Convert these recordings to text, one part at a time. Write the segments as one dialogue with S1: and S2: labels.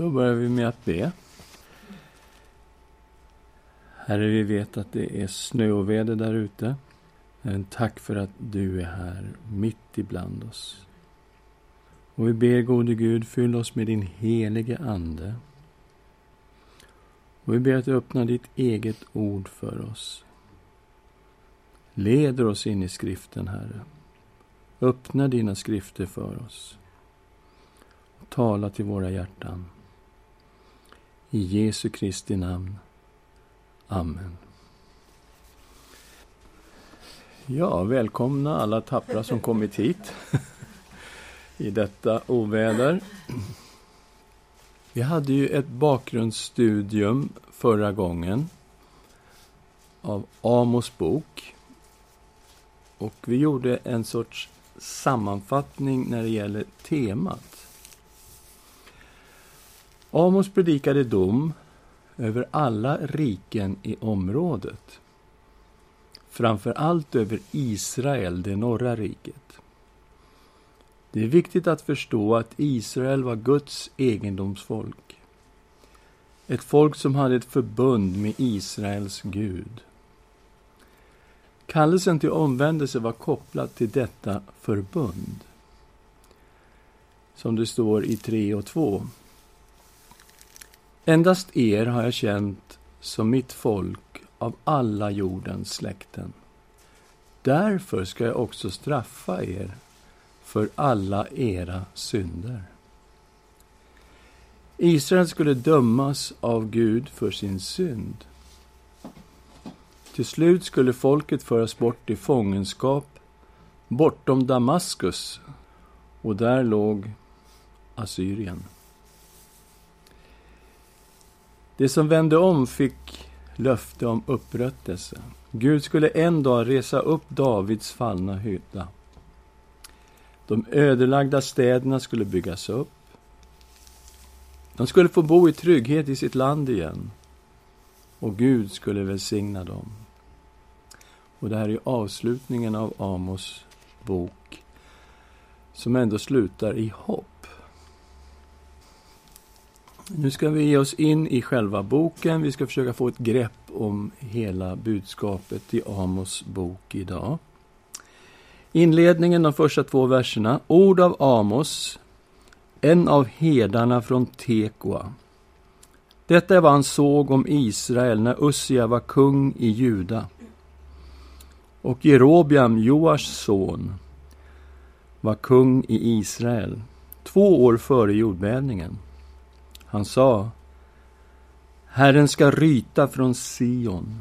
S1: Då börjar vi med att be. Herre, vi vet att det är snöoväder där ute. Men tack för att du är här, mitt ibland oss. Och vi ber, gode Gud, fyll oss med din helige Ande. Och vi ber att du öppnar ditt eget ord för oss. Leder oss in i skriften, Herre. Öppna dina skrifter för oss. Och tala till våra hjärtan. I Jesu Kristi namn. Amen. Ja, välkomna alla tappra som kommit hit i detta oväder. Vi hade ju ett bakgrundsstudium förra gången av Amos bok. Och vi gjorde en sorts sammanfattning när det gäller temat. Amos predikade dom över alla riken i området. Framför allt över Israel, det norra riket. Det är viktigt att förstå att Israel var Guds egendomsfolk. Ett folk som hade ett förbund med Israels Gud. Kallelsen till omvändelse var kopplad till detta förbund. Som det står i 3 och 2. Endast er har jag känt som mitt folk av alla jordens släkten. Därför ska jag också straffa er för alla era synder. Israel skulle dömas av Gud för sin synd. Till slut skulle folket föras bort i fångenskap bortom Damaskus, och där låg Assyrien. De som vände om fick löfte om upprättelse. Gud skulle en dag resa upp Davids fallna hydda. De ödelagda städerna skulle byggas upp. De skulle få bo i trygghet i sitt land igen. Och Gud skulle välsigna dem. Och det här är avslutningen av Amos bok, som ändå slutar i hopp. Nu ska vi ge oss in i själva boken. Vi ska försöka få ett grepp om hela budskapet i Amos bok idag. Inledningen, de första två verserna. Ord av Amos, en av herdarna från Tekoa. Detta är vad han såg om Israel när Ussia var kung i Juda. Och Jerobiam, Joars son, var kung i Israel två år före jordbävningen. Han sa Herren ska ryta från Sion,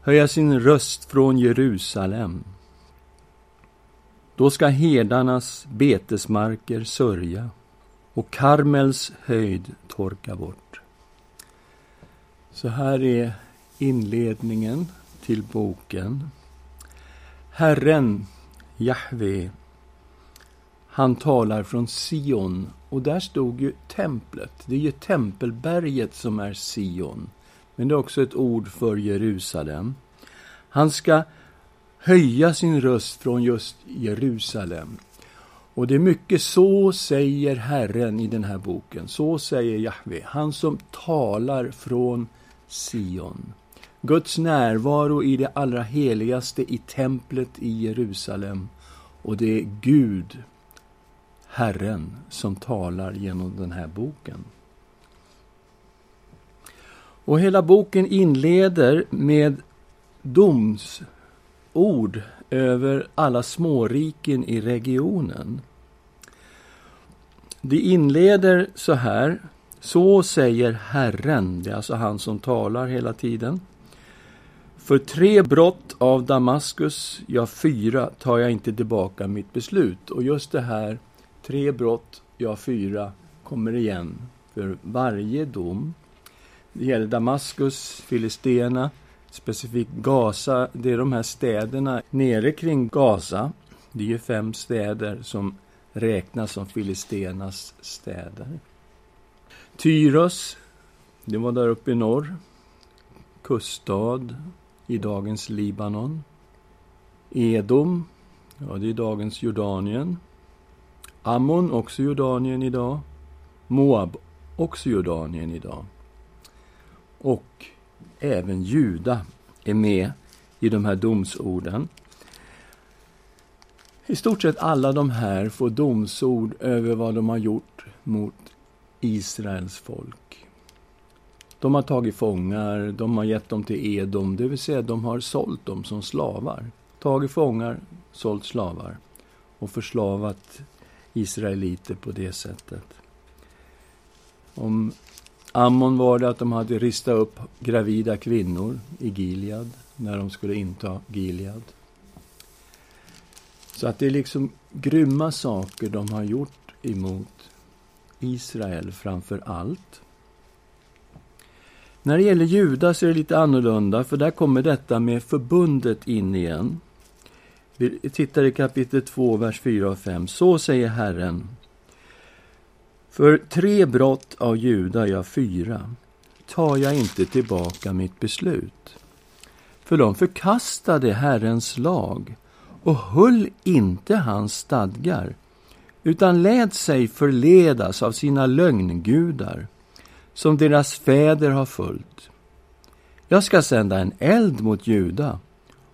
S1: höja sin röst från Jerusalem. Då ska herdarnas betesmarker sörja och Karmels höjd torka bort. Så här är inledningen till boken. Herren, Jahve, han talar från Sion. Och där stod ju templet. Det är ju tempelberget som är Sion. Men det är också ett ord för Jerusalem. Han ska höja sin röst från just Jerusalem. Och det är mycket så säger Herren i den här boken. Så säger Jahve, han som talar från Sion. Guds närvaro i det allra heligaste i templet i Jerusalem. Och det är Gud Herren som talar genom den här boken. Och hela boken inleder med domsord över alla småriken i regionen. Det inleder så här. Så säger Herren, det är alltså han som talar hela tiden. För tre brott av Damaskus, ja fyra, tar jag inte tillbaka mitt beslut. Och just det här Tre brott, ja fyra, kommer igen för varje dom. Det gäller Damaskus, Filistena, specifikt Gaza. Det är de här städerna nere kring Gaza. Det är ju fem städer som räknas som Filistenas städer. Tyros, det var där uppe i norr. Kuststad i dagens Libanon. Edom, ja det är dagens Jordanien. Ammon, också Jordanien idag. Moab också Jordanien idag. Och även Juda är med i de här domsorden. I stort sett alla de här får domsord över vad de har gjort mot Israels folk. De har tagit fångar, de har gett dem till Edom, det vill säga de har sålt dem som slavar. Tagit fångar, sålt slavar och förslavat israeliter på det sättet. Om Ammon var det att de hade ristat upp gravida kvinnor i Gilead när de skulle inta Gilead. Så att det är liksom grymma saker de har gjort emot Israel framför allt. När det gäller Judas är det lite annorlunda, för där kommer detta med förbundet in igen. Vi tittar i kapitel 2, vers 4 och 5. Så säger Herren. För tre brott av Juda, ja fyra, tar jag inte tillbaka mitt beslut. För de förkastade Herrens lag och höll inte hans stadgar, utan lät sig förledas av sina lögngudar, som deras fäder har följt. Jag ska sända en eld mot Juda,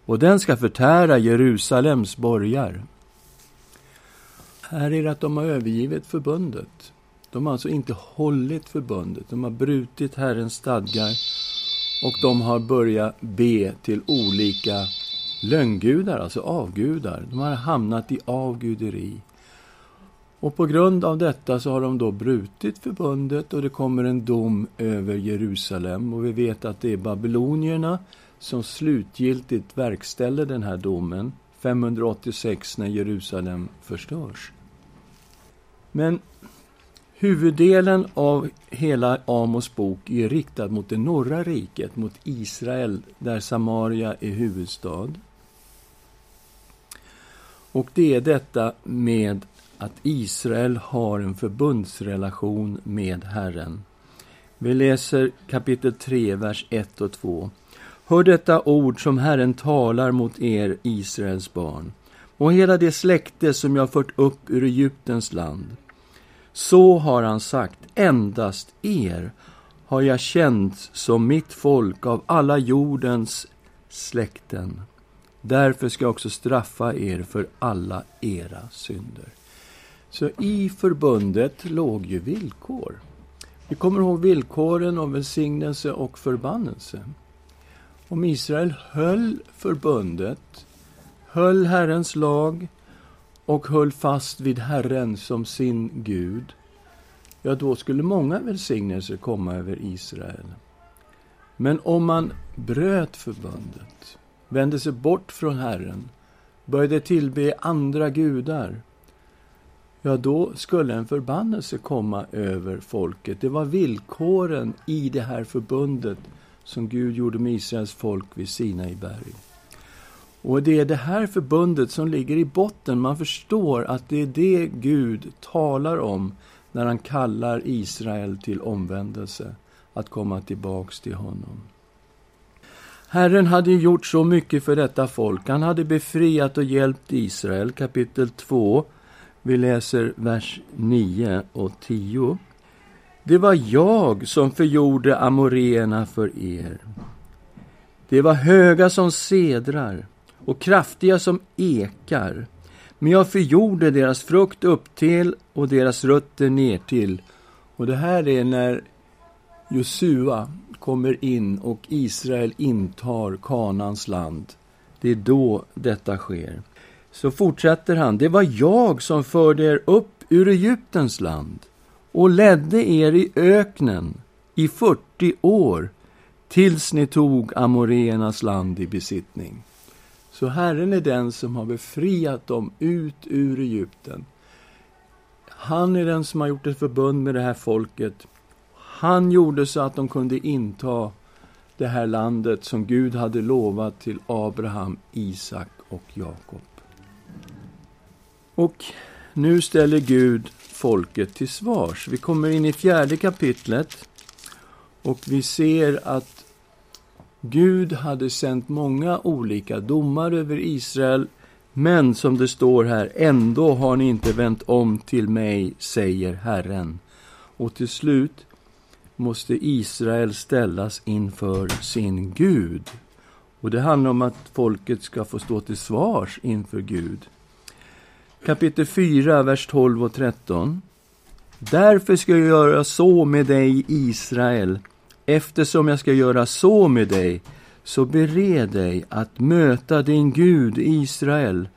S1: och den ska förtära Jerusalems borgar. Här är det att de har övergivit förbundet. De har alltså inte hållit förbundet, de har brutit Herrens stadgar och de har börjat be till olika lönngudar, alltså avgudar. De har hamnat i avguderi. Och på grund av detta så har de då brutit förbundet och det kommer en dom över Jerusalem. Och vi vet att det är babylonierna som slutgiltigt verkställer den här domen 586 när Jerusalem förstörs. Men huvuddelen av hela Amos bok är riktad mot det norra riket, mot Israel, där Samaria är huvudstad. Och det är detta med att Israel har en förbundsrelation med Herren. Vi läser kapitel 3, vers 1 och 2. Hör detta ord som Herren talar mot er, Israels barn, och hela det släkte som jag fört upp ur Egyptens land. Så har han sagt, endast er har jag känt som mitt folk av alla jordens släkten. Därför ska jag också straffa er för alla era synder. Så i förbundet låg ju villkor. Vi kommer ihåg villkoren om välsignelse och förbannelse. Om Israel höll förbundet, höll Herrens lag och höll fast vid Herren som sin Gud, ja, då skulle många välsignelser komma över Israel. Men om man bröt förbundet, vände sig bort från Herren, började tillbe andra gudar, ja, då skulle en förbannelse komma över folket. Det var villkoren i det här förbundet som Gud gjorde med Israels folk vid Sinai berg. Och det är det här förbundet som ligger i botten. Man förstår att det är det Gud talar om när han kallar Israel till omvändelse, att komma tillbaks till honom. Herren hade gjort så mycket för detta folk. Han hade befriat och hjälpt Israel, kapitel 2. Vi läser vers 9 och 10. Det var jag som förgjorde amoreerna för er. Det var höga som sedrar och kraftiga som ekar. Men jag förgjorde deras frukt upp till och deras rötter ner till. Och det här är när Josua kommer in och Israel intar Kanans land. Det är då detta sker. Så fortsätter han. Det var jag som förde er upp ur Egyptens land och ledde er i öknen i 40 år tills ni tog amoreernas land i besittning. Så Herren är den som har befriat dem ut ur Egypten. Han är den som har gjort ett förbund med det här folket. Han gjorde så att de kunde inta det här landet som Gud hade lovat till Abraham, Isak och Jakob. Och nu ställer Gud folket till svars. Vi kommer in i fjärde kapitlet och vi ser att Gud hade sänt många olika domar över Israel men som det står här, ändå har ni inte vänt om till mig, säger Herren. Och till slut måste Israel ställas inför sin Gud. Och det handlar om att folket ska få stå till svars inför Gud. Kapitel 4, vers 12 och 13. Därför ska jag göra så med dig, Israel. Eftersom jag ska göra så med dig, så bered dig att möta din Gud, Israel.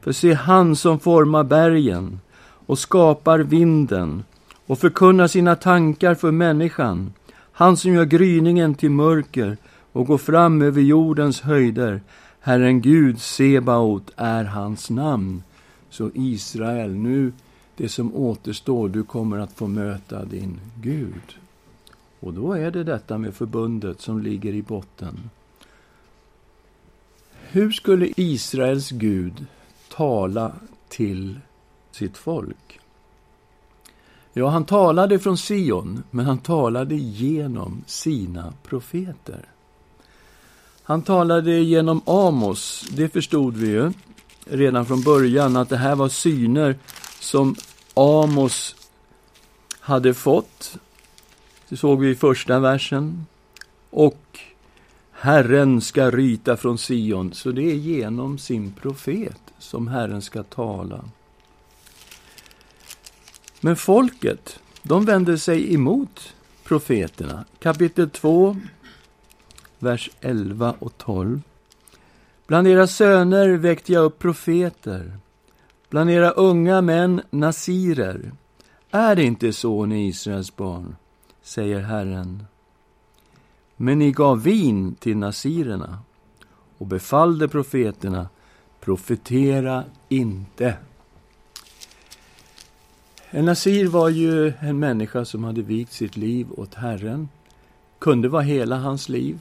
S1: För se, han som formar bergen och skapar vinden och förkunnar sina tankar för människan. Han som gör gryningen till mörker och går fram över jordens höjder. Herren Gud, Sebaot, är hans namn. Så Israel, nu det som återstår, du kommer att få möta din Gud. Och då är det detta med förbundet som ligger i botten. Hur skulle Israels Gud tala till sitt folk? Ja, han talade från Sion, men han talade genom sina profeter. Han talade genom Amos, det förstod vi ju redan från början, att det här var syner som Amos hade fått. Det såg vi i första versen. Och Herren ska ryta från Sion, så det är genom sin profet som Herren ska tala. Men folket, de vände sig emot profeterna. Kapitel 2, vers 11 och 12. Bland era söner väckte jag upp profeter, bland era unga män nasirer. Är det inte så, ni Israels barn, säger Herren. Men ni gav vin till nasirerna och befallde profeterna, profetera inte. En nasir var ju en människa som hade vikt sitt liv åt Herren. Kunde vara hela hans liv.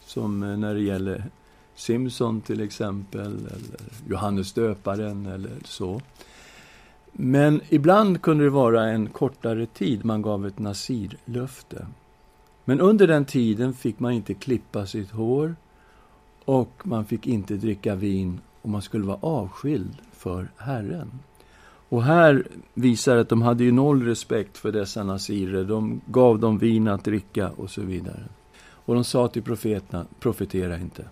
S1: Som eh, när det gäller Simson till exempel, eller Johannes döparen eller så. Men ibland kunde det vara en kortare tid man gav ett nasirlöfte. Men under den tiden fick man inte klippa sitt hår och man fick inte dricka vin och man skulle vara avskild för Herren. Och här visar att de hade ju noll respekt för dessa nasirer. De gav dem vin att dricka och så vidare. Och de sa till profeterna, profetera inte.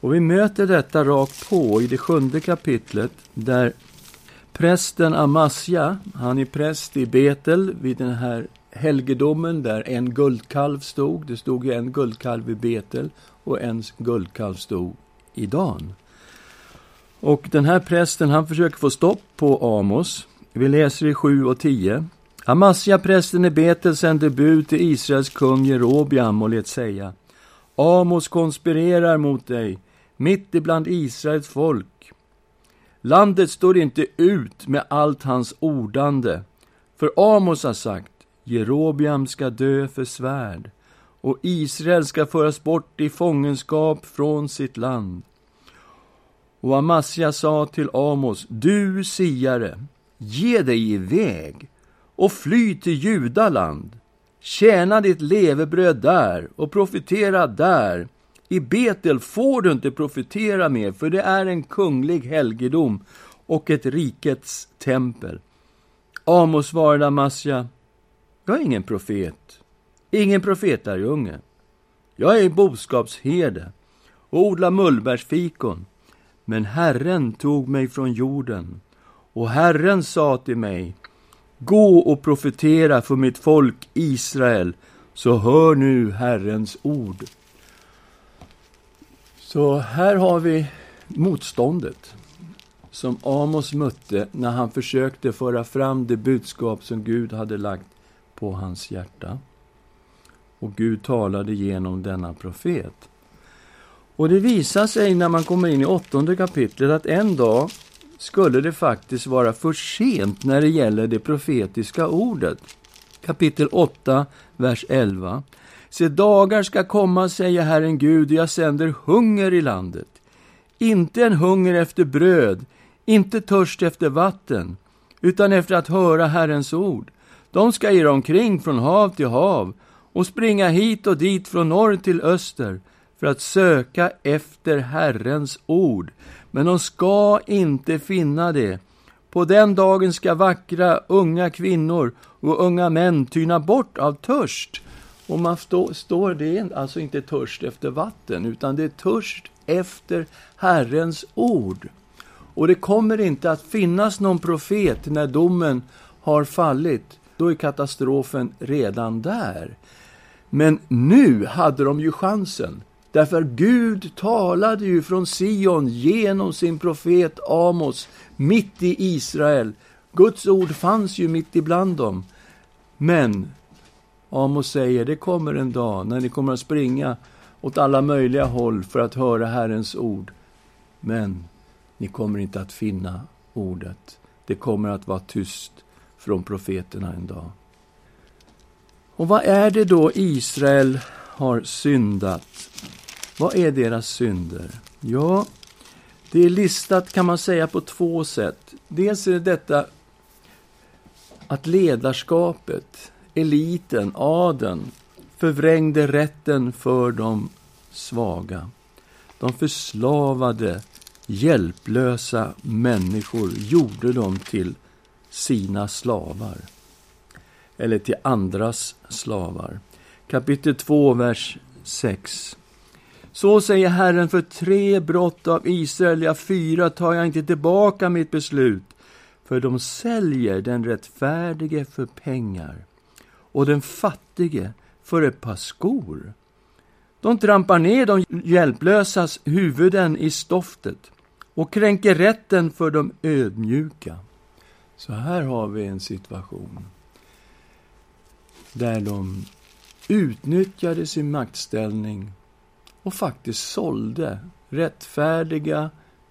S1: Och vi möter detta rakt på i det sjunde kapitlet där prästen Amasja, han är präst i Betel vid den här helgedomen där en guldkalv stod. Det stod ju en guldkalv i Betel och en guldkalv stod i Dan. Och den här prästen, han försöker få stopp på Amos. Vi läser i 7 och 10. Amasja, prästen i Betel, sände bud till Israels kung Jerobiam och lät säga Amos konspirerar mot dig mitt ibland Israels folk. Landet står inte ut med allt hans ordande. För Amos har sagt, Jerobiam ska dö för svärd och Israel ska föras bort i fångenskap från sitt land. Och Amasja sa till Amos, du siare, ge dig iväg och fly till Judaland. Tjäna ditt levebröd där och profetera där i Betel får du inte profetera mer, för det är en kunglig helgedom och ett rikets tempel. Amos svarade Amasja, jag är ingen profet, ingen profetarjunge. Jag är boskapsherde och odlar mullbärsfikon. Men Herren tog mig från jorden, och Herren sa till mig, Gå och profetera för mitt folk Israel, så hör nu Herrens ord. Så här har vi motståndet som Amos mötte när han försökte föra fram det budskap som Gud hade lagt på hans hjärta. Och Gud talade genom denna profet. Och det visar sig när man kommer in i åttonde kapitlet att en dag skulle det faktiskt vara för sent när det gäller det profetiska ordet. Kapitel 8, vers 11. Se, dagar ska komma, säger Herren Gud, och jag sänder hunger i landet. Inte en hunger efter bröd, inte törst efter vatten, utan efter att höra Herrens ord. De ska irra omkring från hav till hav och springa hit och dit från norr till öster för att söka efter Herrens ord. Men de ska inte finna det, På den dagen ska vackra unga kvinnor och unga män tyna bort av törst. Och man stå, står, det är alltså inte törst efter vatten, utan det är törst efter Herrens ord. Och det kommer inte att finnas någon profet när domen har fallit. Då är katastrofen redan där. Men nu hade de ju chansen. Därför Gud talade ju från Sion genom sin profet Amos mitt i Israel. Guds ord fanns ju mitt ibland dem. Men Amos säger, det kommer en dag när ni kommer att springa åt alla möjliga håll för att höra Herrens ord. Men ni kommer inte att finna ordet. Det kommer att vara tyst från profeterna en dag. Och vad är det då Israel har syndat? Vad är deras synder? Ja, det är listat kan man säga på två sätt. Dels är det detta att ledarskapet, eliten, adeln förvrängde rätten för de svaga. De förslavade, hjälplösa människor gjorde dem till sina slavar. Eller till andras slavar. Kapitel 2, vers 6. Så säger Herren, för tre brott av Israel, ja, fyra tar jag inte tillbaka mitt beslut. För de säljer den rättfärdige för pengar och den fattige för ett par skor. De trampar ner de hjälplösas huvuden i stoftet och kränker rätten för de ödmjuka. Så här har vi en situation där de utnyttjade sin maktställning och faktiskt sålde rättfärdiga,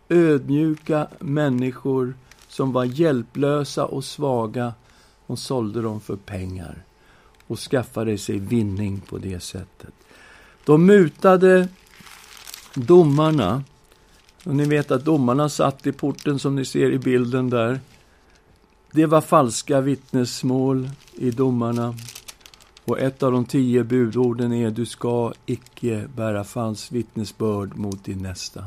S1: ödmjuka människor som var hjälplösa och svaga. och sålde dem för pengar och skaffade sig vinning på det sättet. De mutade domarna. Och ni vet att domarna satt i porten som ni ser i bilden där. Det var falska vittnesmål i domarna. Och ett av de tio budorden är du ska icke bära falskt vittnesbörd mot din nästa.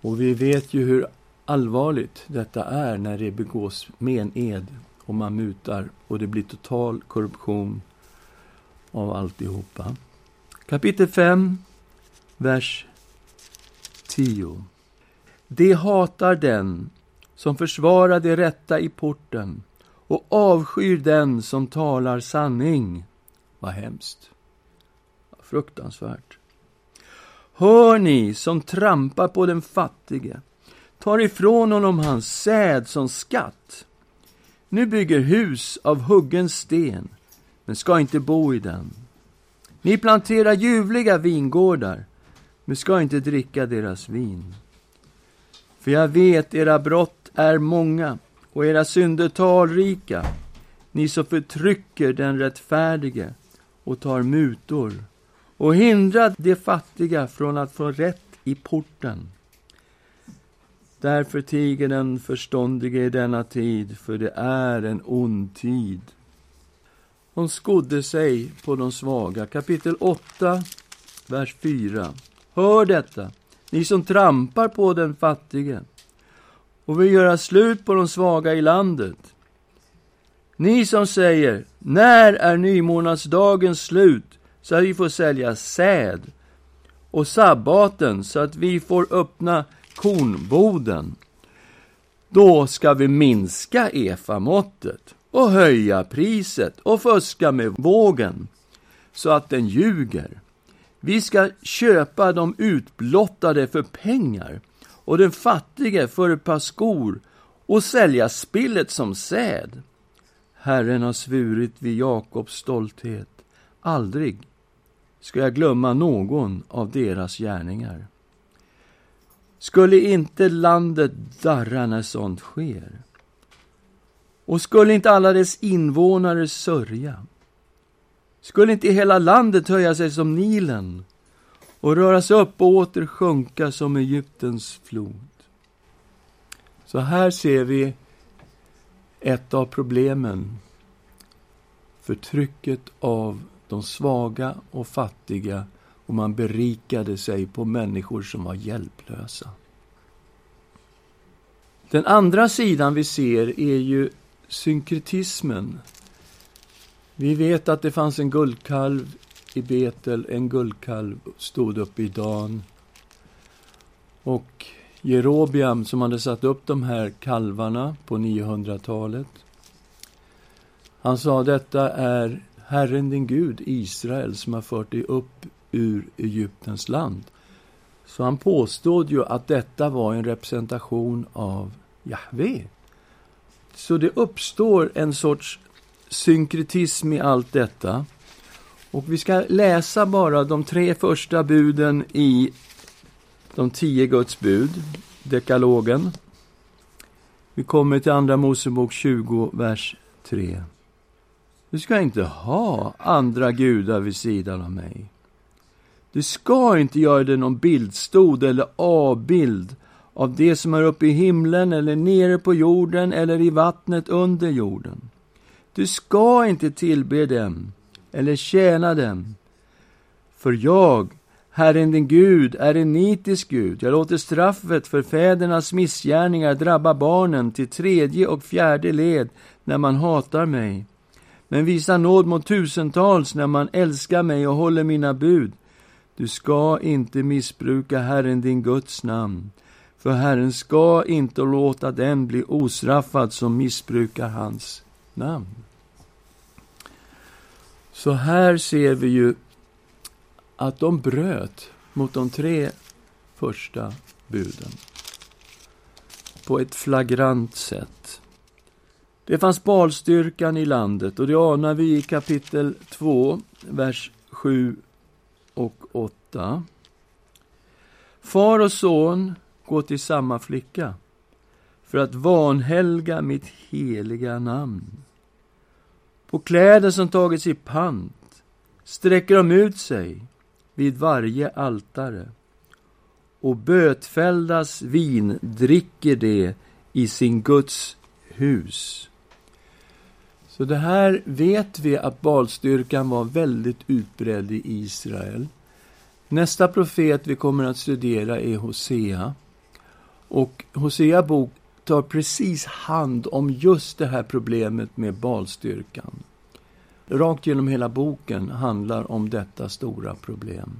S1: Och vi vet ju hur allvarligt detta är när det begås med en ed och man mutar och det blir total korruption av alltihopa. Kapitel 5, vers 10. De hatar den som försvarar det rätta i porten och avskyr den som talar sanning. Vad hemskt. Fruktansvärt. Hör ni som trampar på den fattige, tar ifrån honom hans säd som skatt. Nu bygger hus av huggen sten, men ska inte bo i den. Ni planterar ljuvliga vingårdar, men ska inte dricka deras vin. För jag vet, era brott är många och era synder talrika, ni som förtrycker den rättfärdige och tar mutor och hindrar de fattiga från att få rätt i porten. Därför tiger den förståndige i denna tid, för det är en ond tid. Hon skodde sig på de svaga. Kapitel 8, vers 4. Hör detta, ni som trampar på den fattige och vill göra slut på de svaga i landet. Ni som säger, när är nymånadsdagens slut så att vi får sälja säd och sabbaten så att vi får öppna kornboden. Då ska vi minska EFA-måttet och höja priset och fuska med vågen så att den ljuger. Vi ska köpa de utblottade för pengar och den fattige för ett par skor och sälja spillet som säd. Herren har svurit vid Jakobs stolthet. Aldrig ska jag glömma någon av deras gärningar. Skulle inte landet darra när sånt sker? Och skulle inte alla dess invånare sörja? Skulle inte hela landet höja sig som Nilen och röras upp och åter sjunka som Egyptens flod? Så här ser vi ett av problemen. Förtrycket av de svaga och fattiga och man berikade sig på människor som var hjälplösa. Den andra sidan vi ser är ju synkretismen. Vi vet att det fanns en guldkalv i Betel, en guldkalv stod uppe i Dan. Och Jerobiam, som hade satt upp de här kalvarna på 900-talet, han sa detta är Herren din Gud, Israel, som har fört dig upp ur Egyptens land. Så han påstod ju att detta var en representation av Jahve. Så det uppstår en sorts synkretism i allt detta. Och vi ska läsa bara de tre första buden i de tio Guds bud, dekalogen. Vi kommer till Andra Mosebok 20, vers 3. Du ska inte ha andra gudar vid sidan av mig. Du ska inte göra dig någon bildstod eller avbild av det som är uppe i himlen eller nere på jorden eller i vattnet under jorden. Du ska inte tillbe dem eller tjäna dem. För jag, Herren din Gud, är en nitisk Gud. Jag låter straffet för fädernas missgärningar drabba barnen till tredje och fjärde led när man hatar mig. Men visar nåd mot tusentals när man älskar mig och håller mina bud. Du ska inte missbruka Herren din Guds namn, för Herren ska inte låta den bli ostraffad som missbrukar hans namn. Så här ser vi ju att de bröt mot de tre första buden på ett flagrant sätt. Det fanns balstyrkan i landet och det anar vi i kapitel 2, vers 7 och 8. Far och son gå till samma flicka för att vanhelga mitt heliga namn. På kläder som tagits i pant sträcker de ut sig vid varje altare och bötfälldas vin dricker det i sin Guds hus. Så det här vet vi att balstyrkan var väldigt utbredd i Israel. Nästa profet vi kommer att studera är Hosea. Och Hosea bok tar precis hand om just det här problemet med balstyrkan. Rakt genom hela boken handlar om detta stora problem.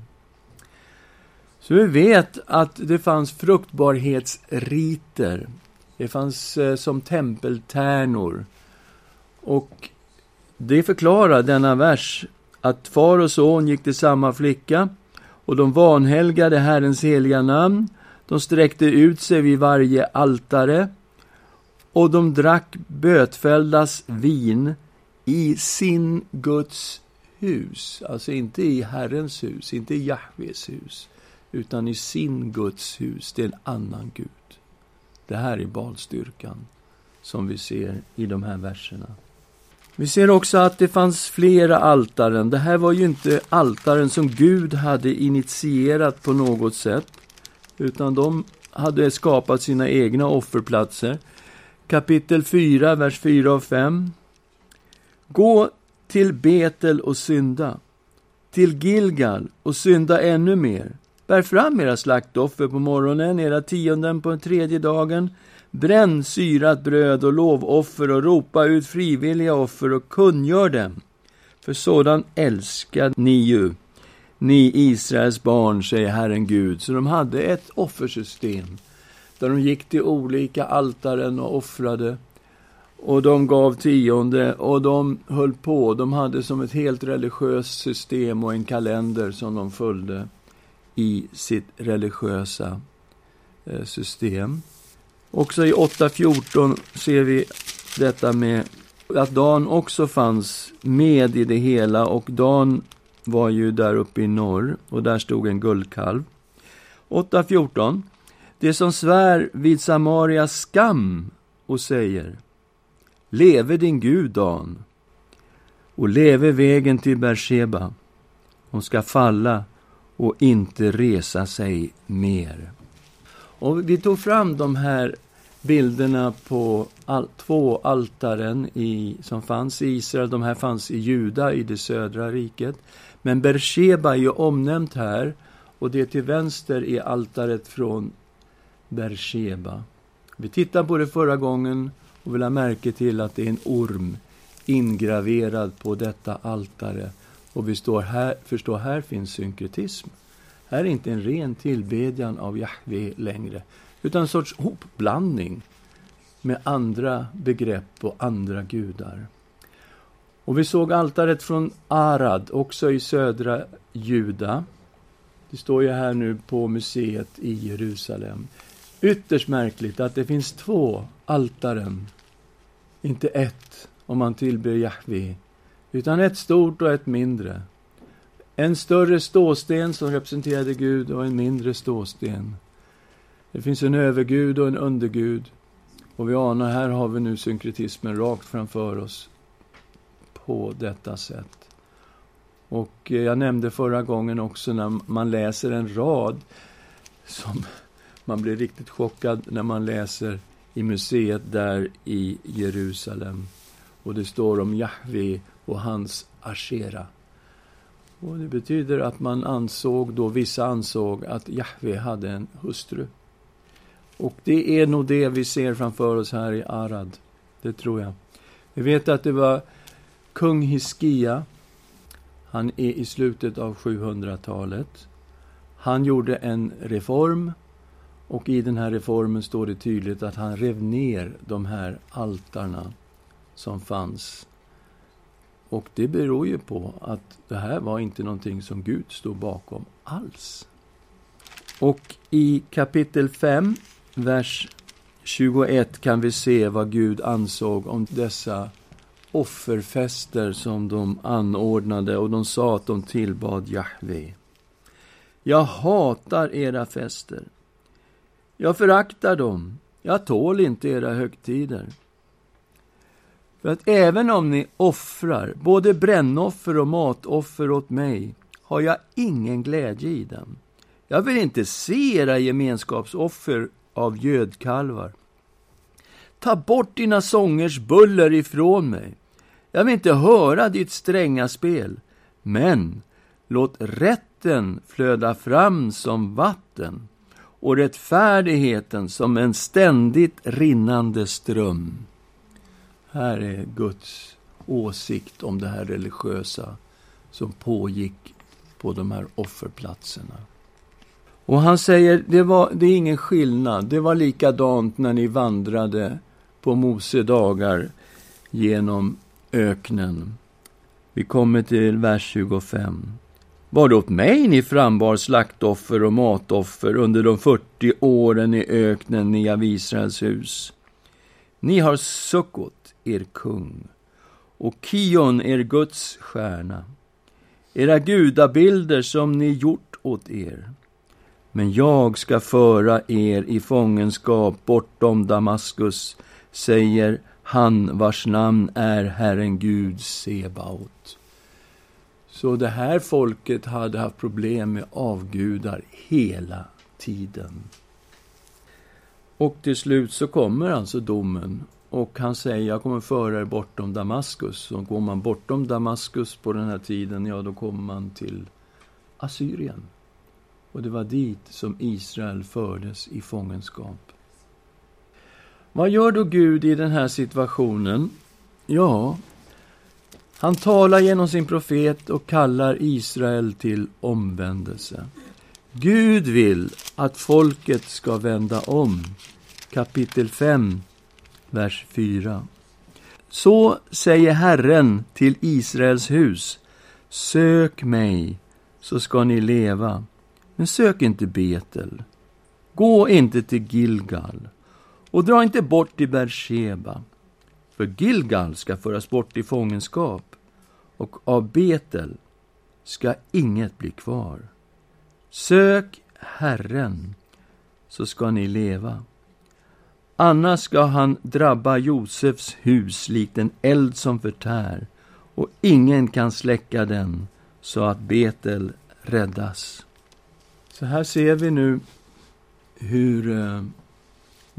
S1: Så vi vet att det fanns fruktbarhetsriter. Det fanns eh, som tempeltärnor. Och det förklarar denna vers att far och son gick till samma flicka och de vanhelgade Herrens heliga namn. De sträckte ut sig vid varje altare och de drack bötfälldas vin i sin Guds hus. Alltså inte i Herrens hus, inte i Jahves hus, utan i sin Guds hus. Det är en annan Gud. Det här är balstyrkan som vi ser i de här verserna. Vi ser också att det fanns flera altaren. Det här var ju inte altaren som Gud hade initierat på något sätt, utan de hade skapat sina egna offerplatser. Kapitel 4, vers 4 och 5. Gå till Betel och synda, till Gilgal och synda ännu mer. Bär fram era slaktoffer på morgonen, era tionden på den tredje dagen, Bränn syrat bröd och lovoffer och ropa ut frivilliga offer och kungör dem. För sådan älskar ni ju, ni Israels barn, säger Herren Gud. Så de hade ett offersystem där de gick till olika altaren och offrade. Och de gav tionde och de höll på. De hade som ett helt religiöst system och en kalender som de följde i sitt religiösa eh, system. Också i 8.14 ser vi detta med att Dan också fanns med i det hela och Dan var ju där uppe i norr och där stod en guldkalv. 8.14. Det som svär vid Samarias skam och säger Leve din Gud, Dan, och leve vägen till Beersheba. Hon ska falla och inte resa sig mer. Och vi tog fram de här bilderna på all, två altaren i, som fanns i Israel. De här fanns i Juda, i det södra riket. Men Bersheba är ju omnämnt här och det till vänster är altaret från Bersheba. Vi tittade på det förra gången och vill lade märke till att det är en orm ingraverad på detta altare. Och vi står här, förstår, här finns synkretism. Här är inte en ren tillbedjan av Jahve längre, utan en sorts hopblandning med andra begrepp och andra gudar. Och vi såg altaret från Arad, också i södra Juda. Det står ju här nu på museet i Jerusalem. Ytterst märkligt att det finns två altaren, inte ett, om man tillber Jahve, utan ett stort och ett mindre. En större ståsten som representerade Gud och en mindre ståsten. Det finns en övergud och en undergud. Och vi anar, här har vi nu synkretismen rakt framför oss på detta sätt. Och eh, jag nämnde förra gången också när man läser en rad som man blir riktigt chockad när man läser i museet där i Jerusalem. Och det står om Jahve och hans Ashera. Och det betyder att man ansåg då, vissa ansåg att Jahve hade en hustru. Och det är nog det vi ser framför oss här i Arad. Det tror jag. Vi vet att det var kung Hiskia. Han är i slutet av 700-talet. Han gjorde en reform och i den här reformen står det tydligt att han rev ner de här altarna som fanns. Och det beror ju på att det här var inte någonting som Gud stod bakom alls. Och i kapitel 5, vers 21 kan vi se vad Gud ansåg om dessa offerfester som de anordnade och de sa att de tillbad Jahve. Jag hatar era fester. Jag föraktar dem. Jag tål inte era högtider. För att även om ni offrar både brännoffer och matoffer åt mig har jag ingen glädje i dem. Jag vill inte se era gemenskapsoffer av gödkalvar. Ta bort dina sångers buller ifrån mig. Jag vill inte höra ditt stränga spel. Men låt rätten flöda fram som vatten och rättfärdigheten som en ständigt rinnande ström. Här är Guds åsikt om det här religiösa som pågick på de här offerplatserna. Och han säger, det, var, det är ingen skillnad. Det var likadant när ni vandrade på Mose dagar genom öknen. Vi kommer till vers 25. Var det åt mig ni frambar slaktoffer och matoffer under de 40 åren i öknen, ni av Israels hus? Ni har Sukkot, er kung, och Kion, er Guds stjärna, era gudabilder som ni gjort åt er. Men jag ska föra er i fångenskap bortom Damaskus, säger han vars namn är Herren Gud Sebaot. Så det här folket hade haft problem med avgudar hela tiden. Och till slut så kommer alltså domen och han säger, jag kommer föra er bortom Damaskus. Och går man bortom Damaskus på den här tiden, ja då kommer man till Assyrien. Och det var dit som Israel fördes i fångenskap. Vad gör då Gud i den här situationen? Ja, han talar genom sin profet och kallar Israel till omvändelse. Gud vill att folket ska vända om. Kapitel 5, vers 4. Så säger Herren till Israels hus. Sök mig, så ska ni leva. Men sök inte Betel. Gå inte till Gilgal och dra inte bort till Bersheba. För Gilgal ska föras bort i fångenskap och av Betel ska inget bli kvar. Sök Herren, så ska ni leva. Annars ska han drabba Josefs hus likt en eld som förtär och ingen kan släcka den så att Betel räddas. Så här ser vi nu hur eh,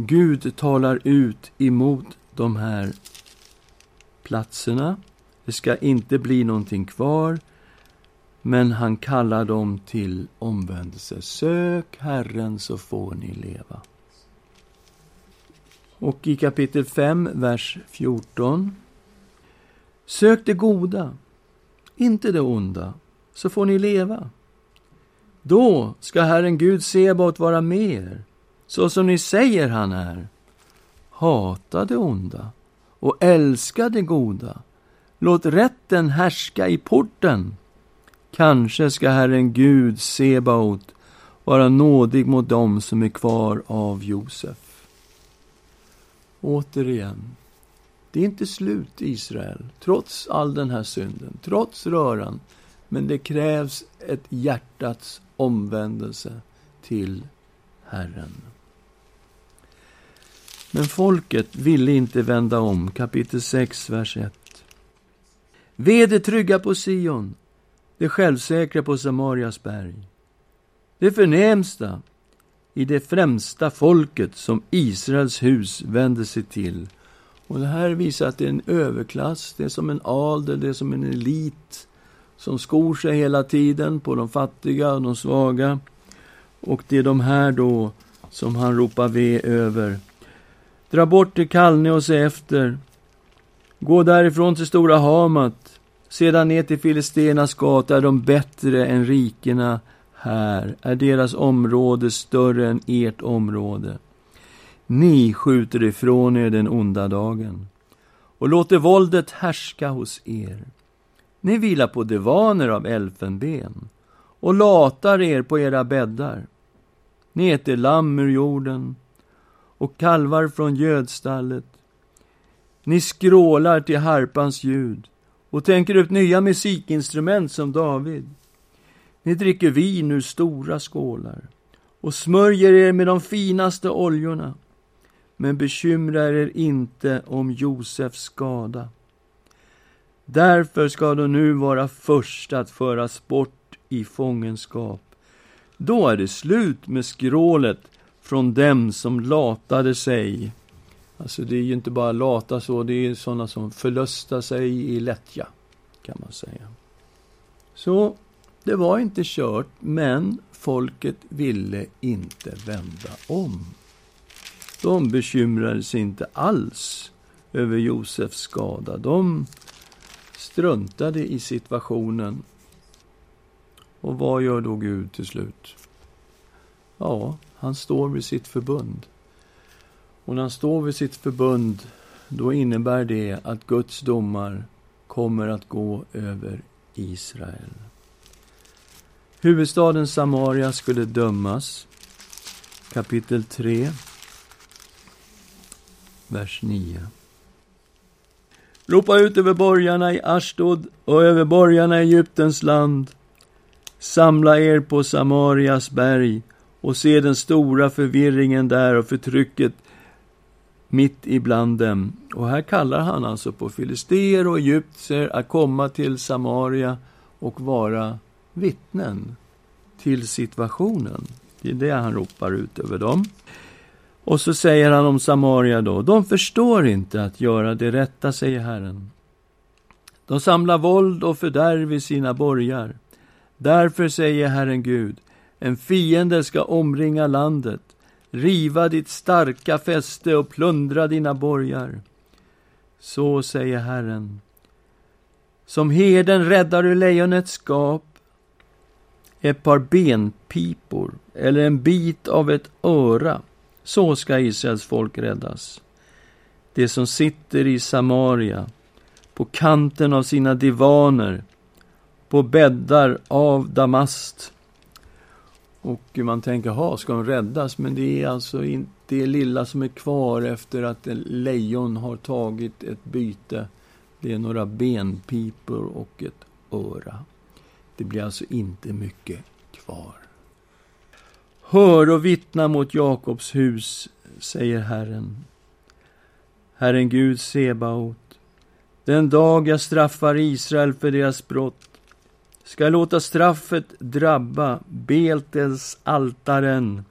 S1: Gud talar ut emot de här platserna. Det ska inte bli någonting kvar, men han kallar dem till omvändelse. Sök Herren så får ni leva. Och i kapitel 5, vers 14. Sök det goda, inte det onda, så får ni leva. Då ska Herren Gud Sebaot vara med er, så som ni säger han är. Hata det onda och älska det goda. Låt rätten härska i porten. Kanske ska Herren Gud Sebaot vara nådig mot dem som är kvar av Josef. Återigen, det är inte slut Israel, trots all den här synden, trots röran. Men det krävs ett hjärtats omvändelse till Herren. Men folket ville inte vända om. Kapitel 6, vers 1. Ve det trygga på Sion, det självsäkra på Samarias berg. Det förnämsta i det främsta folket som Israels hus vände sig till. Och det här visar att det är en överklass, det är som en adel, det är som en elit som skor sig hela tiden på de fattiga och de svaga. Och det är de här då som han ropar ve över. Dra bort till Kalne och se efter. Gå därifrån till Stora Hamat. Sedan ner till Filistenas gata är de bättre än rikena här. Är deras område större än ert område. Ni skjuter ifrån er den onda dagen och låter våldet härska hos er. Ni vilar på divaner av elfenben och latar er på era bäddar. Ni äter lamm ur jorden och kalvar från gödstallet. Ni skrålar till harpans ljud och tänker ut nya musikinstrument som David. Ni dricker vin ur stora skålar och smörjer er med de finaste oljorna. Men bekymrar er inte om Josefs skada. Därför ska de nu vara först att föras bort i fångenskap. Då är det slut med skrålet från dem som latade sig. Alltså det är ju inte bara lata så, det är sådana som förlustar sig i lättja, kan man säga. Så det var inte kört, men folket ville inte vända om. De bekymrade sig inte alls över Josefs skada. De struntade i situationen. Och vad gör då Gud till slut? Ja, han står vid sitt förbund. Och när han står vid sitt förbund, då innebär det att Guds domar kommer att gå över Israel. Huvudstaden Samaria skulle dömas. Kapitel 3, vers 9. Ropa ut över borgarna i Ashdod och över borgarna i Egyptens land. Samla er på Samarias berg och se den stora förvirringen där och förtrycket mitt ibland dem. Och här kallar han alltså på filister och egyptier att komma till Samaria och vara vittnen till situationen. Det är det han ropar ut över dem. Och så säger han om Samaria då, de förstår inte att göra det rätta, säger Herren. De samlar våld och fördärv i sina borgar. Därför säger Herren Gud, en fiende ska omringa landet, riva ditt starka fäste och plundra dina borgar. Så säger Herren. Som herden räddar du lejonets skap, ett par benpipor eller en bit av ett öra så ska Israels folk räddas. Det som sitter i Samaria, på kanten av sina divaner, på bäddar av damast. Och man tänker, ha, ska de räddas? Men det är alltså inte det lilla som är kvar efter att en lejon har tagit ett byte. Det är några benpipor och ett öra. Det blir alltså inte mycket kvar. Hör och vittna mot Jakobs hus, säger Herren. Herren Gud Sebaot. Den dag jag straffar Israel för deras brott ska jag låta straffet drabba Beltels altaren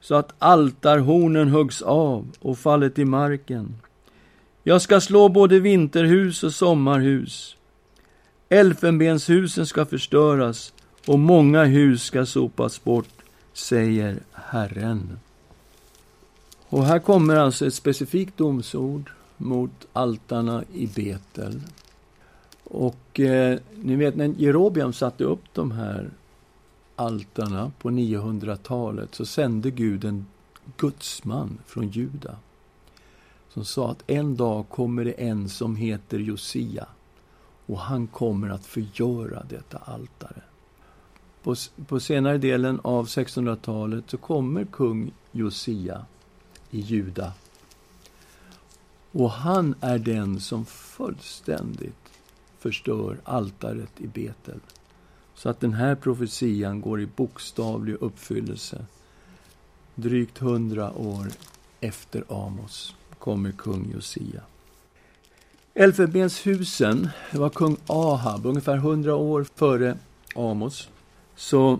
S1: så att altarhornen huggs av och faller till marken. Jag ska slå både vinterhus och sommarhus. Elfenbenshusen ska förstöras och många hus ska sopas bort säger Herren. Och här kommer alltså ett specifikt domsord mot altarna i Betel. Och eh, ni vet när Jerobiam satte upp de här altarna på 900-talet så sände Gud en gudsman från Juda som sa att en dag kommer det en som heter Josia och han kommer att förgöra detta altare. På, på senare delen av 1600-talet så kommer kung Josia i Juda. Och han är den som fullständigt förstör altaret i Betel. Så att den här profetian går i bokstavlig uppfyllelse. Drygt hundra år efter Amos kommer kung Josia. Elfenbenshusen, det var kung Ahab, ungefär hundra år före Amos, så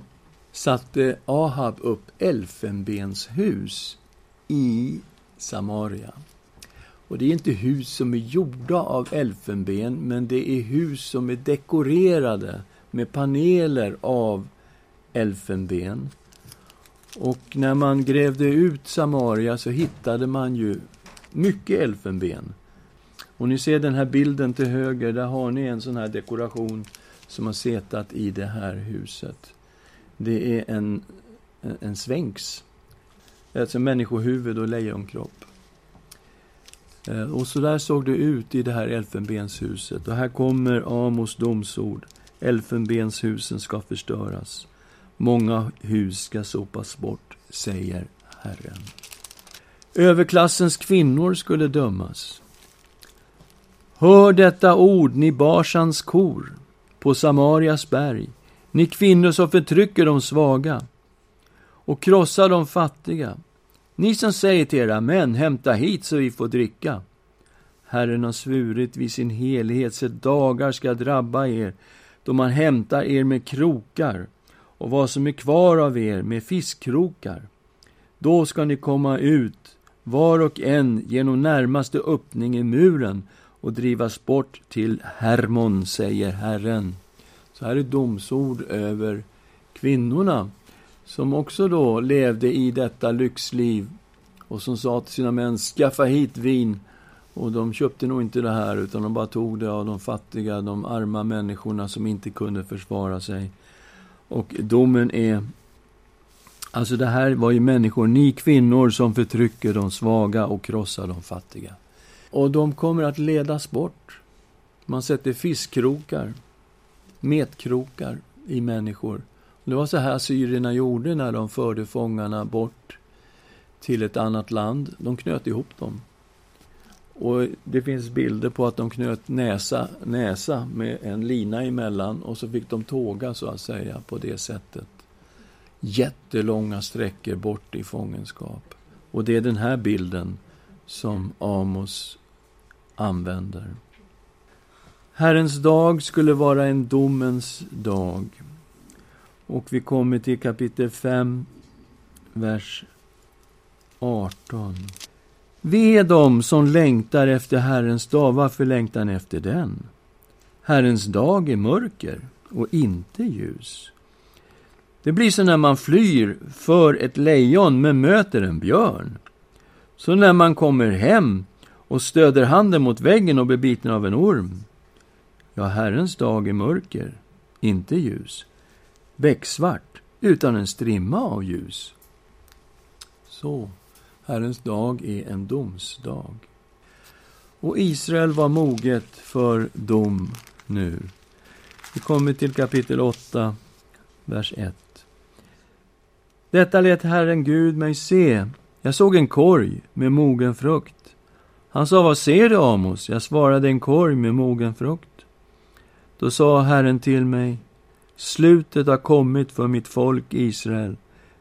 S1: satte Ahab upp elfenbenshus i Samaria. Och det är inte hus som är gjorda av elfenben, men det är hus som är dekorerade med paneler av elfenben. Och när man grävde ut Samaria så hittade man ju mycket elfenben. Och ni ser den här bilden till höger, där har ni en sån här dekoration som har setat i det här huset. Det är en, en svänks, alltså människohuvud och lejonkropp. Eh, och så där såg det ut i det här elfenbenshuset. Och här kommer Amos domsord. Elfenbenshusen ska förstöras. Många hus ska sopas bort, säger Herren. Överklassens kvinnor skulle dömas. Hör detta ord, ni Barsans kor, på Samarias berg, ni kvinnor som förtrycker de svaga och krossar de fattiga. Ni som säger till era män, hämta hit så vi får dricka. Herren har svurit vid sin helighet, så dagar ska drabba er, då man hämtar er med krokar och vad som är kvar av er med fiskkrokar. Då ska ni komma ut, var och en genom närmaste öppning i muren och drivas bort till Hermon, säger Herren. Så här är domsord över kvinnorna som också då levde i detta lyxliv och som sa till sina män, skaffa hit vin. Och de köpte nog inte det här, utan de bara tog det av de fattiga, de arma människorna som inte kunde försvara sig. Och domen är Alltså det här var ju människor, ni kvinnor som förtrycker de svaga och krossar de fattiga. Och de kommer att ledas bort. Man sätter fiskkrokar, metkrokar i människor. Det var så här syrierna gjorde när de förde fångarna bort till ett annat land. De knöt ihop dem. Och Det finns bilder på att de knöt näsa, näsa med en lina emellan och så fick de tåga, så att säga, på det sättet. Jättelånga sträckor bort i fångenskap. Och det är den här bilden som Amos använder. Herrens dag skulle vara en domens dag. Och vi kommer till kapitel 5, vers 18. Ve dem som längtar efter Herrens dag. Varför längtar ni efter den? Herrens dag är mörker och inte ljus. Det blir så när man flyr för ett lejon men möter en björn. Så när man kommer hem och stöder handen mot väggen och blir biten av en orm. Ja, Herrens dag är mörker, inte ljus. Becksvart, utan en strimma av ljus. Så, Herrens dag är en domsdag. Och Israel var moget för dom nu. Vi kommer till kapitel 8, vers 1. Detta lät Herren Gud mig se. Jag såg en korg med mogen frukt. Han sa, vad ser du, Amos? Jag svarade, en korg med mogen frukt. Då sa Herren till mig, slutet har kommit för mitt folk Israel.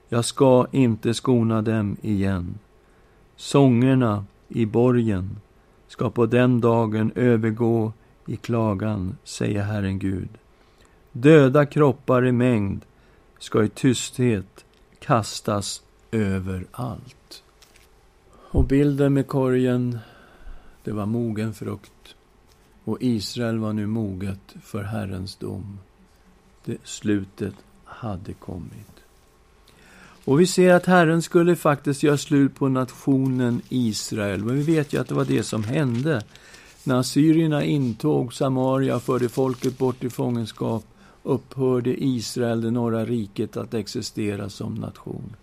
S1: Jag ska inte skona dem igen. Sångerna i borgen ska på den dagen övergå i klagan, säger Herren Gud. Döda kroppar i mängd ska i tysthet kastas överallt. Och bilden med korgen det var mogen frukt och Israel var nu moget för Herrens dom. Det slutet hade kommit. Och vi ser att Herren skulle faktiskt göra slut på nationen Israel. Men vi vet ju att det var det som hände när assyrierna intog Samaria och förde folket bort i fångenskap upphörde Israel, det norra riket, att existera som nation.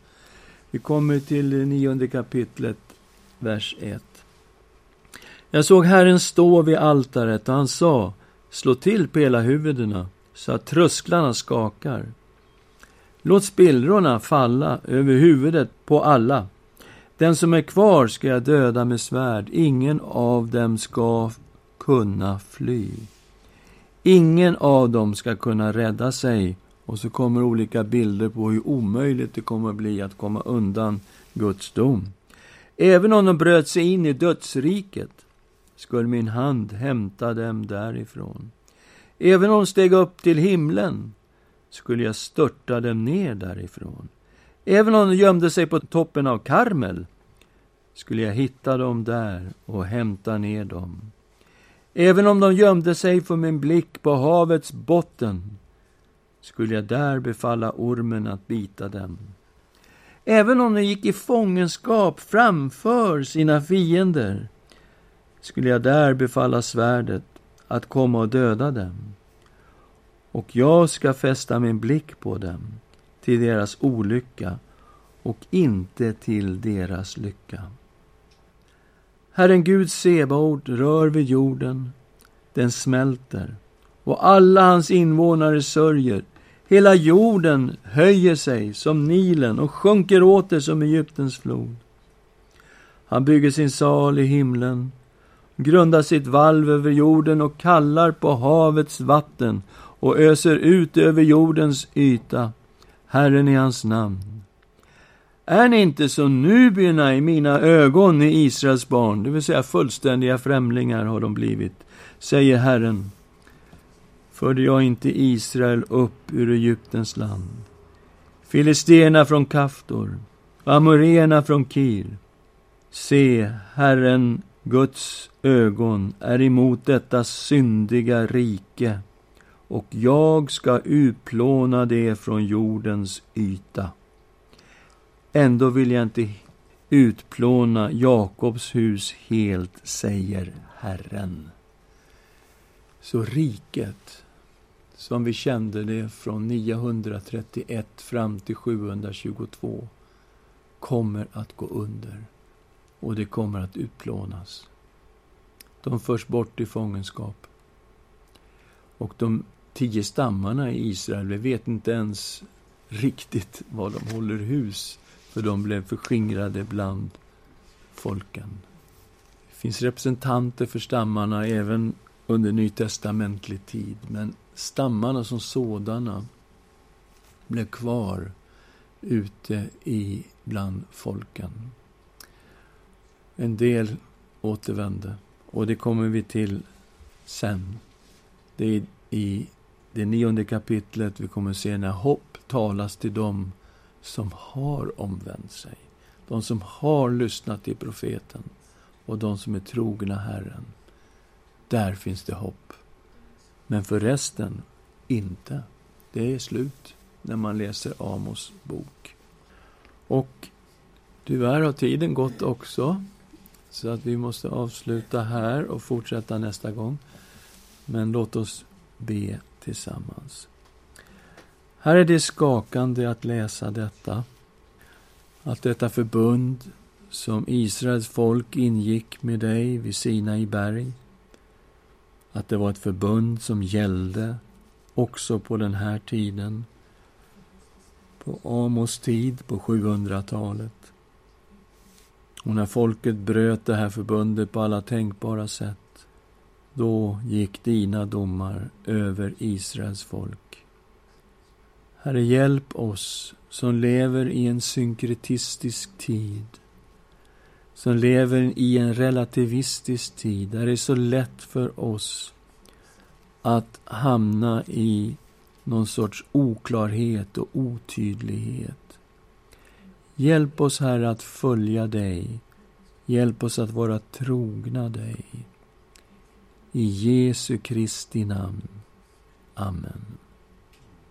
S1: Vi kommer till det nionde kapitlet, vers 1. Jag såg Herren stå vid altaret och han sa, slå till på hela huvudena så att trösklarna skakar. Låt spillrorna falla över huvudet på alla. Den som är kvar ska jag döda med svärd. Ingen av dem ska kunna fly. Ingen av dem ska kunna rädda sig. Och så kommer olika bilder på hur omöjligt det kommer att bli att komma undan Guds dom. Även om de bröt sig in i dödsriket skulle min hand hämta dem därifrån. Även om de steg upp till himlen skulle jag störta dem ner därifrån. Även om de gömde sig på toppen av Karmel skulle jag hitta dem där och hämta ner dem. Även om de gömde sig för min blick på havets botten skulle jag där befalla ormen att bita dem. Även om de gick i fångenskap framför sina fiender skulle jag där befalla svärdet att komma och döda dem. Och jag ska fästa min blick på dem till deras olycka och inte till deras lycka. Herren Gud Sebaot rör vid jorden, den smälter och alla hans invånare sörjer. Hela jorden höjer sig som Nilen och sjunker åter som Egyptens flod. Han bygger sin sal i himlen, grundar sitt valv över jorden och kallar på havets vatten och öser ut över jordens yta. Herren är hans namn. Är ni inte som nubierna i mina ögon, i Israels barn, det vill säga fullständiga främlingar har de blivit, säger Herren. Förde jag inte Israel upp ur Egyptens land? Filisterna från Kaftor, Amoréerna från Kir. Se, Herren, Guds ögon, är emot detta syndiga rike och jag ska utplåna det från jordens yta. Ändå vill jag inte utplåna Jakobs hus helt, säger Herren. Så riket, som vi kände det från 931 fram till 722, kommer att gå under och det kommer att utplånas. De förs bort i fångenskap. Och de tio stammarna i Israel, vi vet inte ens riktigt var de håller hus för de blev förskingrade bland folken. Det finns representanter för stammarna även under nytestamentlig tid, men stammarna som sådana blev kvar ute i bland folken. En del återvände, och det kommer vi till sen. Det är i det nionde kapitlet vi kommer se när hopp talas till dem som har omvänt sig. De som har lyssnat till profeten och de som är trogna Herren. Där finns det hopp. Men för resten, inte. Det är slut när man läser Amos bok. Och tyvärr har tiden gått också. Så att vi måste avsluta här och fortsätta nästa gång. Men låt oss be tillsammans. Här är det skakande att läsa detta. Att detta förbund som Israels folk ingick med dig vid Sinai berg, att det var ett förbund som gällde också på den här tiden, på Amos tid, på 700-talet. Och när folket bröt det här förbundet på alla tänkbara sätt, då gick dina domar över Israels folk. Herre, hjälp oss som lever i en synkretistisk tid, som lever i en relativistisk tid, där det är så lätt för oss att hamna i någon sorts oklarhet och otydlighet. Hjälp oss, Herre, att följa dig. Hjälp oss att vara trogna dig. I Jesu Kristi namn. Amen.